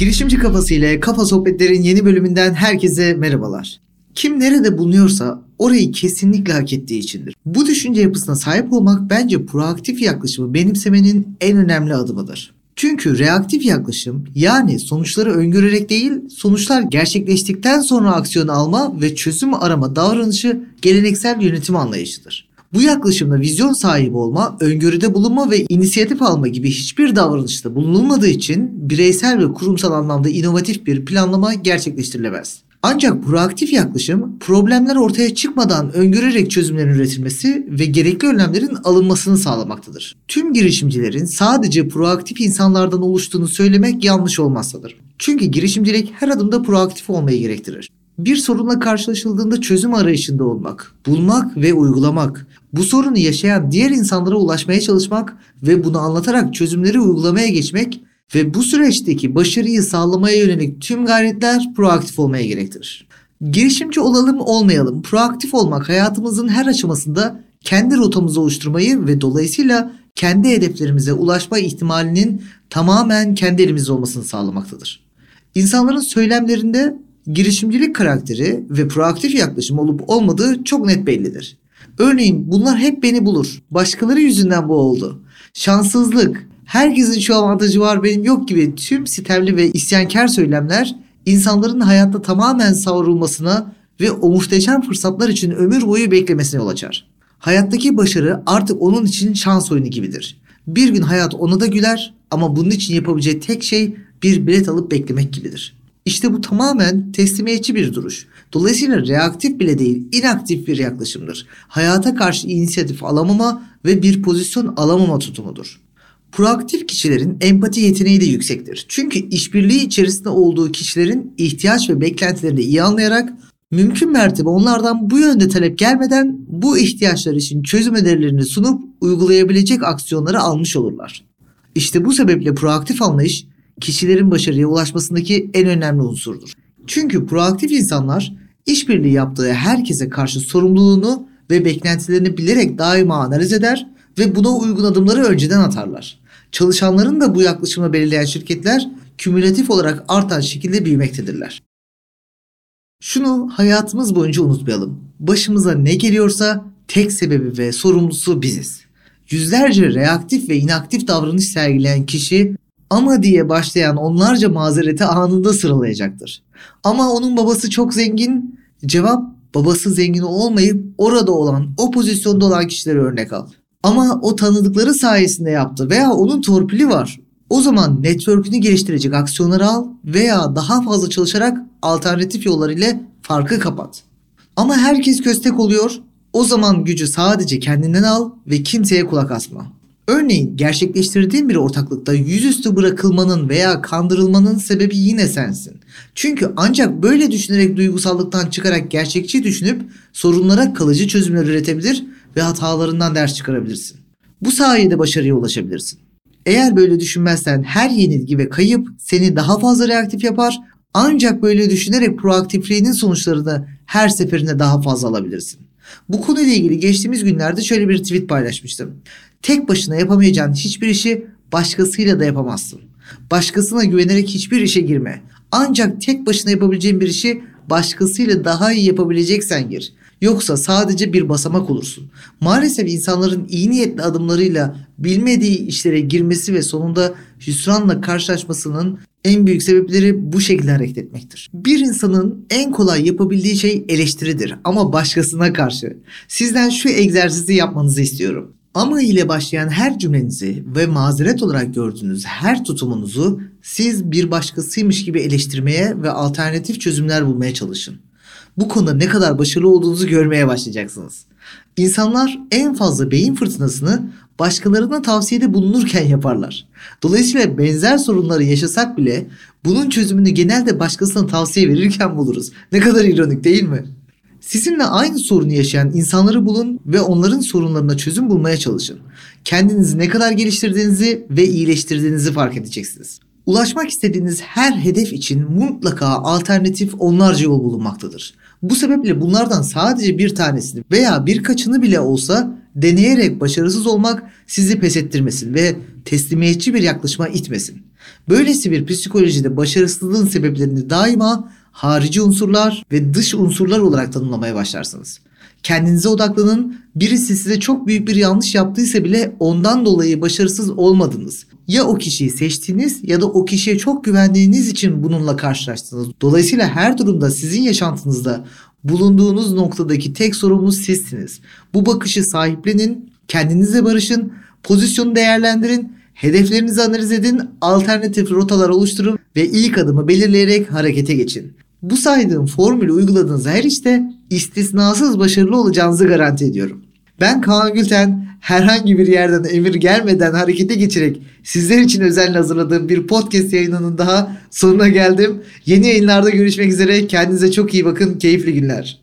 Girişimci Kafası ile Kafa Sohbetler'in yeni bölümünden herkese merhabalar. Kim nerede bulunuyorsa orayı kesinlikle hak ettiği içindir. Bu düşünce yapısına sahip olmak bence proaktif yaklaşımı benimsemenin en önemli adımıdır. Çünkü reaktif yaklaşım yani sonuçları öngörerek değil, sonuçlar gerçekleştikten sonra aksiyon alma ve çözüm arama davranışı geleneksel yönetim anlayışıdır. Bu yaklaşımda vizyon sahibi olma, öngörüde bulunma ve inisiyatif alma gibi hiçbir davranışta bulunulmadığı için bireysel ve kurumsal anlamda inovatif bir planlama gerçekleştirilemez. Ancak proaktif yaklaşım problemler ortaya çıkmadan öngörerek çözümlerin üretilmesi ve gerekli önlemlerin alınmasını sağlamaktadır. Tüm girişimcilerin sadece proaktif insanlardan oluştuğunu söylemek yanlış olmazsadır. Çünkü girişimcilik her adımda proaktif olmayı gerektirir. Bir sorunla karşılaşıldığında çözüm arayışında olmak, bulmak ve uygulamak, bu sorunu yaşayan diğer insanlara ulaşmaya çalışmak ve bunu anlatarak çözümleri uygulamaya geçmek ve bu süreçteki başarıyı sağlamaya yönelik tüm gayretler proaktif olmaya gerektirir. Girişimci olalım olmayalım, proaktif olmak hayatımızın her aşamasında kendi rotamızı oluşturmayı ve dolayısıyla kendi hedeflerimize ulaşma ihtimalinin tamamen kendi elimizde olmasını sağlamaktadır. İnsanların söylemlerinde girişimcilik karakteri ve proaktif yaklaşım olup olmadığı çok net bellidir. Örneğin bunlar hep beni bulur. Başkaları yüzünden bu oldu. Şanssızlık, herkesin şu avantajı var benim yok gibi tüm sitemli ve isyankar söylemler insanların hayatta tamamen savrulmasına ve o muhteşem fırsatlar için ömür boyu beklemesine yol açar. Hayattaki başarı artık onun için şans oyunu gibidir. Bir gün hayat ona da güler ama bunun için yapabileceği tek şey bir bilet alıp beklemek gibidir. İşte bu tamamen teslimiyetçi bir duruş. Dolayısıyla reaktif bile değil, inaktif bir yaklaşımdır. Hayata karşı inisiyatif alamama ve bir pozisyon alamama tutumudur. Proaktif kişilerin empati yeteneği de yüksektir. Çünkü işbirliği içerisinde olduğu kişilerin ihtiyaç ve beklentilerini iyi anlayarak mümkün mertebe onlardan bu yönde talep gelmeden bu ihtiyaçlar için çözüm önerilerini sunup uygulayabilecek aksiyonları almış olurlar. İşte bu sebeple proaktif anlayış kişilerin başarıya ulaşmasındaki en önemli unsurdur. Çünkü proaktif insanlar işbirliği yaptığı herkese karşı sorumluluğunu ve beklentilerini bilerek daima analiz eder ve buna uygun adımları önceden atarlar. Çalışanların da bu yaklaşımı belirleyen şirketler kümülatif olarak artan şekilde büyümektedirler. Şunu hayatımız boyunca unutmayalım. Başımıza ne geliyorsa tek sebebi ve sorumlusu biziz. Yüzlerce reaktif ve inaktif davranış sergileyen kişi ama diye başlayan onlarca mazereti anında sıralayacaktır. Ama onun babası çok zengin. Cevap babası zengin olmayıp orada olan o pozisyonda olan kişileri örnek al. Ama o tanıdıkları sayesinde yaptı veya onun torpili var. O zaman network'ünü geliştirecek aksiyonları al veya daha fazla çalışarak alternatif yollar ile farkı kapat. Ama herkes köstek oluyor. O zaman gücü sadece kendinden al ve kimseye kulak asma. Örneğin gerçekleştirdiğin bir ortaklıkta yüzüstü bırakılmanın veya kandırılmanın sebebi yine sensin. Çünkü ancak böyle düşünerek duygusallıktan çıkarak gerçekçi düşünüp sorunlara kalıcı çözümler üretebilir ve hatalarından ders çıkarabilirsin. Bu sayede başarıya ulaşabilirsin. Eğer böyle düşünmezsen her yenilgi ve kayıp seni daha fazla reaktif yapar ancak böyle düşünerek proaktifliğinin sonuçlarını her seferinde daha fazla alabilirsin. Bu konuyla ilgili geçtiğimiz günlerde şöyle bir tweet paylaşmıştım. Tek başına yapamayacağın hiçbir işi başkasıyla da yapamazsın. Başkasına güvenerek hiçbir işe girme. Ancak tek başına yapabileceğin bir işi başkasıyla daha iyi yapabileceksen gir. Yoksa sadece bir basamak olursun. Maalesef insanların iyi niyetli adımlarıyla bilmediği işlere girmesi ve sonunda hüsranla karşılaşmasının en büyük sebepleri bu şekilde hareket etmektir. Bir insanın en kolay yapabildiği şey eleştiridir ama başkasına karşı. Sizden şu egzersizi yapmanızı istiyorum. Ama ile başlayan her cümlenizi ve mazeret olarak gördüğünüz her tutumunuzu siz bir başkasıymış gibi eleştirmeye ve alternatif çözümler bulmaya çalışın. Bu konuda ne kadar başarılı olduğunuzu görmeye başlayacaksınız. İnsanlar en fazla beyin fırtınasını başkalarına tavsiyede bulunurken yaparlar. Dolayısıyla benzer sorunları yaşasak bile bunun çözümünü genelde başkasına tavsiye verirken buluruz. Ne kadar ironik değil mi? Sizinle aynı sorunu yaşayan insanları bulun ve onların sorunlarına çözüm bulmaya çalışın. Kendinizi ne kadar geliştirdiğinizi ve iyileştirdiğinizi fark edeceksiniz. Ulaşmak istediğiniz her hedef için mutlaka alternatif onlarca yol bulunmaktadır. Bu sebeple bunlardan sadece bir tanesini veya birkaçını bile olsa deneyerek başarısız olmak sizi pes ettirmesin ve teslimiyetçi bir yaklaşıma itmesin. Böylesi bir psikolojide başarısızlığın sebeplerini daima harici unsurlar ve dış unsurlar olarak tanımlamaya başlarsınız. Kendinize odaklanın. Birisi size çok büyük bir yanlış yaptıysa bile ondan dolayı başarısız olmadınız. Ya o kişiyi seçtiniz ya da o kişiye çok güvendiğiniz için bununla karşılaştınız. Dolayısıyla her durumda sizin yaşantınızda bulunduğunuz noktadaki tek sorumlu sizsiniz. Bu bakışı sahiplenin, kendinize barışın, pozisyonu değerlendirin, hedeflerinizi analiz edin, alternatif rotalar oluşturun ve ilk adımı belirleyerek harekete geçin. Bu saydığım formülü uyguladığınız her işte istisnasız başarılı olacağınızı garanti ediyorum. Ben Kaan Gülten herhangi bir yerden emir gelmeden harekete geçerek sizler için özenle hazırladığım bir podcast yayınının daha sonuna geldim. Yeni yayınlarda görüşmek üzere. Kendinize çok iyi bakın. Keyifli günler.